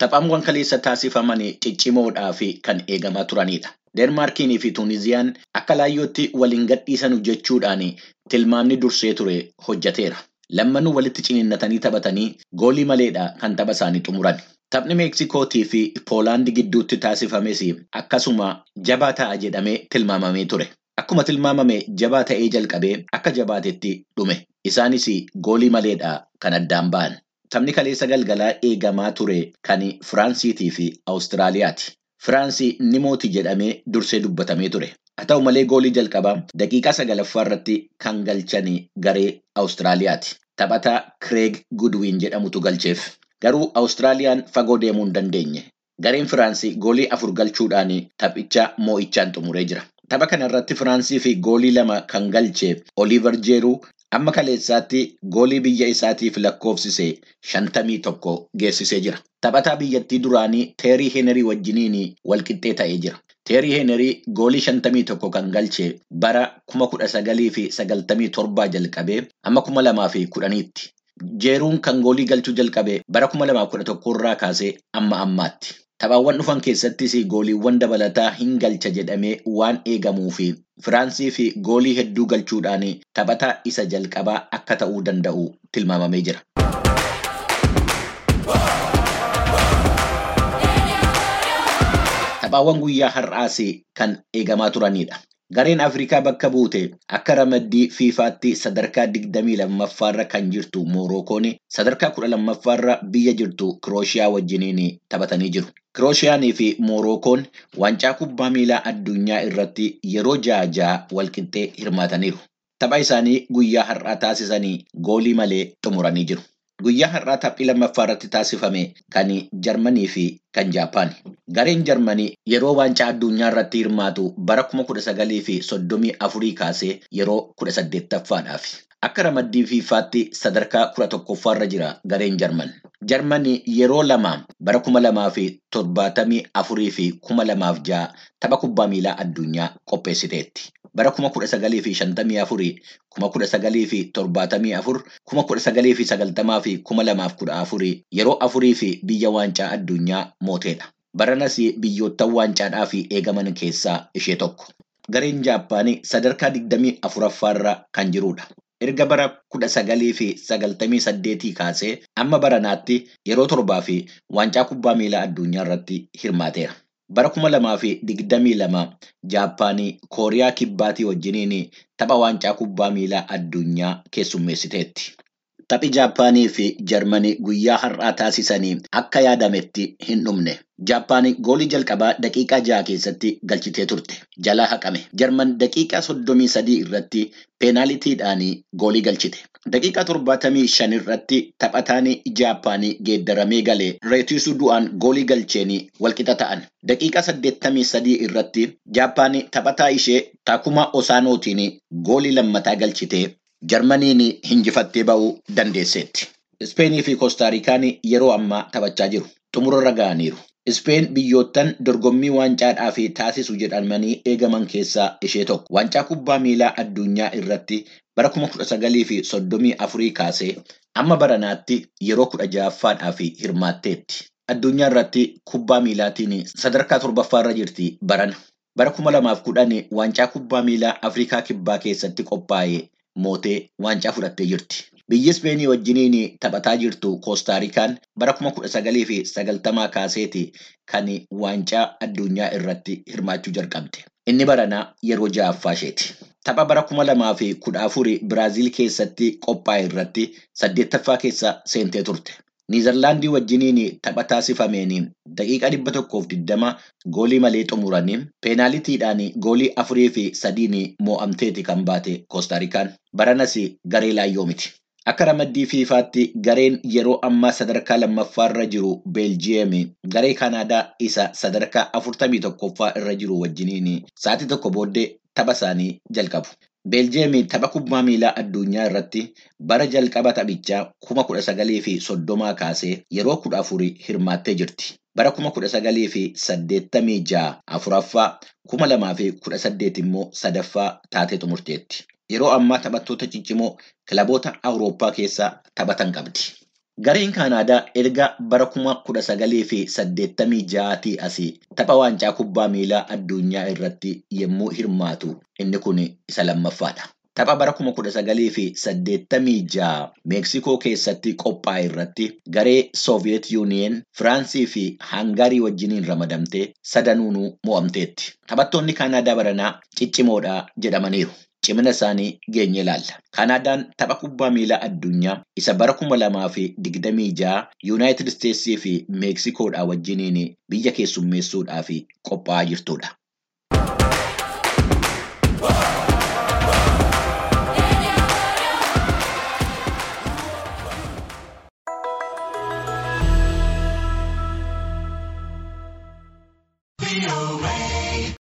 Taphaawwan kaleessa taasifaman ciccimoodhaa fi kan eegamaa turanidha. Deenmaarkii fi Tuuniziyaan akka laayyootti waliin gadhiisan jechuudhaan tilmaamni dursee ture hojjeteera. Lammanuu walitti ciniinnatanii taphatanii goolii maleedha kan tapha isaanii xumuran. Taphni Meeksikootii fi Poolaandii gidduutti taasifames akkasuma jabaa ta'a jedhamee tilmaamamee ture. Akkuma tilmaamame jabaa ta'ee jalqabee akka jabaatetti dhume. Isaanis goolii maleedha kan addaan ba'an. Taphni kaleessa galgalaa eegamaa ture kan Firaansiitii fi Awustiraaliyaati. Firaansii ni mooti jedhamee dursee dubbatamee ture. Haa ta'u malee goolii jalqabaa daqiiqaa sagalaffaa irratti kan galchan garee Awustiraaliyaati. Taphataa Kireeg Gudwiin jedhamutu galcheef. Garuu Awustiraaliyaan fagoo deemuu hin dandeenye. Gareen Firaansii goolii afur galchuudhaan taphicha moo'ichaan xumuree jira. Tapha kana irratti Firaansii fi goolii lama kan galche Oliiver Jeeruu amma kaleessaatti goolii biyya isaatiif lakkoofsise shantamii tokko geessisee jira. Taphataa biyyattii duraanii Teerii Heenerii wajjiniin walqixxee ta'ee jira. Teerii Heenerii goolii shantamii tokko kan galche bara kuma kudha sagalii fi sagaltamii torbaa jalqabee amma kuma lamaa fi kudhaniitti. Jeeruun kan goolii galchuu jalqabe bara kuma lamaa kudha tokko irraa kaasee amma ammaatti. Taphaawwan dhufan keessattis gooliiwwan dabalataa hin galcha jedhamee waan eegamuu fi Firaansii fi goolii hedduu galchuudhaan taphataa isa jalqabaa akka ta'uu danda'u tilmaamamee jira. Taphaawwan guyyaa har'aas kan eegamaa turanidha. Gareen Afrikaa bakka buute akka ramaddii fiifaatti sadarkaa digdamii lammaffaarra kan jirtu Moorookoon sadarkaa kudha lammaffaarra biyya jirtu Kirooshiyaa wajjiniin taphatanii jiru. Kirooshiyaanii fi Moorookoon waancaa kubbaa miilaa addunyaa irratti yeroo ja'a ja'a walqixxee hirmaataniiru. Tapha isaanii guyyaa har'aa taasisanii goolii malee xumuranii jiru. Guyyaa har'aa taphii lammaffaa irratti taasifame kan Jarmanii fi kan Jaapaani. Gareen Jarmanii yeroo waancaa addunyaa irratti hirmaatu bara kuma kudha sagalii fi soddomii afurii kaasee yeroo kudha saddeettaffaadhaaf. Akka ramaddii fiifaatti sadarkaa kudha tokkoffaarra jira gareen Jarman. Jarmanii yeroo lama bara kuma lamaa fi torbaatamii afurii fi kuma lamaaf ja'a tapha kubbaa miilaa addunyaa qopheessiteetti. Bara kuma kudha sagalii fi shantamii afurii, kuma kudha sagalii fi torbaatamii afur, kuma kudha sagalii fi sagaltamaa fi kuma lamaaf kudha afurii yeroo afurii fi biyya waancaa addunyaa mooteedha. Baranas biyyoottan waancaadhaaf eegaman keessaa ishee tokko. Gareen Jaappaanii sadarkaa digdamii afuraffaarra kan jirudha. Erga bara kudha sagalii fi sagaltamii saddeetii kaasee amma baranaatti yeroo torbaa fi waancaa kubbaa miilaa addunyaa irratti hirmaateera. Bara kuma lamaa fi digdamii lama Jaappaanii Kooriyaa Kibbaatii wajjiniin tapha waancaa kubbaa miilaa addunyaa keessummeessiteetti. Taphi Jaappaanii fi Jarmanii guyyaa har'aa taasisanii akka yaadametti hin dhumne. Jaappaanii goolii jalqabaa daqiiqaa ja'a keessatti galchitee turte. Jalaa haqame. Jarman daqiiqaa soddomii sadii irratti peenaalitiidhaan goolii galchite. Daqiiqaa torbaatamii shan irratti taphataan Jaappaanii geeddaramee galee reetisuu du'aan goolii galcheen walqixa ta'an. Daqiiqaa saddeettamii sadii irratti Jaappaanii taphataa ishee Takuma Osaanootiin goolii lammataa galchitee Jarmaniin hinjifattee ba'uu dandeesseetti. Ispeenii fi Koostaarikaan yeroo ammaa taphachaa jiru. Xumurarra ga'aniiru. Ispeen biyyoottan dorgommii waancaadhaaf taasisu jedhamanii eegaman keessaa ishee tokko. Waancaa kubbaa miilaa addunyaa irratti bara kuma kudha sagalii fi soddomii afurii kaasee amma baranaatti yeroo kudha ja'affaadhaaf hirmaatteetti. Addunyaa irratti kubbaa miilaatiin sadarkaa torbaffaarra jirti barana. Bara kuma lamaaf kudhan waancaa kubbaa miilaa Afrikaa kibbaa keessatti qophaa'e mootee waancaa fudhattee jirti. Biyyi Ispeenii wajjiniin taphataa jirtu Koostaarikaan bara kuma kudha sagalii fi sagaltamaa kaaseeti kan waancaa addunyaa irratti hirmaachuu jalqabde. Inni baranaa yeroo ja'affaa isheeti. Tapha bara kuma lamaa fi kudha afuri Biraaziil keessatti qophaa'e irratti saddeettaffaa keessa seentee turte. Niizerlaandii wajjiniin tapha taasifameen daqiiqa dhibba tokkoof digdama goolii malee xumuranii peenaalitiidhaan goolii afurii fi sadiin moo'amteeti kan baate Koostaarikaan. Baranas garee laayyoo miti. Akka ramaddii fiifaatti gareen yeroo ammaa sadarkaa lammaffaarra jiru Beeljiyeem garee Kanaadaa isa sadarkaa afurtamii tokkoffaa irra jiru wajjiniin sa'aatii tokko booddee tapha isaanii jalqabu. Beeljiyeem tapha kubbaa miilaa addunyaa irratti bara jalqaba taphichaa kuma kudha sagalii fi soddomaa kaasee yeroo kudha afurii hirmaattee jirti. Bara kuma kudha sagalii fi saddeettamii ja'a afuraffaa kuma lamaa fi kudha saddeet immoo sadaffaa taatee xumurteetti. Yeroo ammaa taphattoota ciccimoo kilaboota Awurooppaa keessa taphatan qabdi. Gareen Kaanaadaa erga bara kuma kudha sagalii fi saddeettamii ja'aatii asii tapha waancaa kubbaa miilaa addunyaa irratti yommuu hirmaatu inni kun isa lammaffaadha. Tapha bara kuma kudha sagalii fi saddeettamii ja'a Meeksikoo keessatti qophaa'e irratti garee Sooviyeet Yuuniyeen, Firaansii fi Hangarii wajjiniin ramadamtee sadanuunuu mo'amteetti. Taphattoonni Kaanaadaa baranaa ciccimoodha jedhamaniiru. Cimina isaanii geenye ilaalla. Kaanaadaan tapha kubbaa miilaa addunyaa isa bara kuma lamaa fi digdamii ja'a Yuunaayitid Isteetsii fi Meeksikoodhaa wajjiniin biyya keessummeessuudhaaf qophaa'aa jirtudha.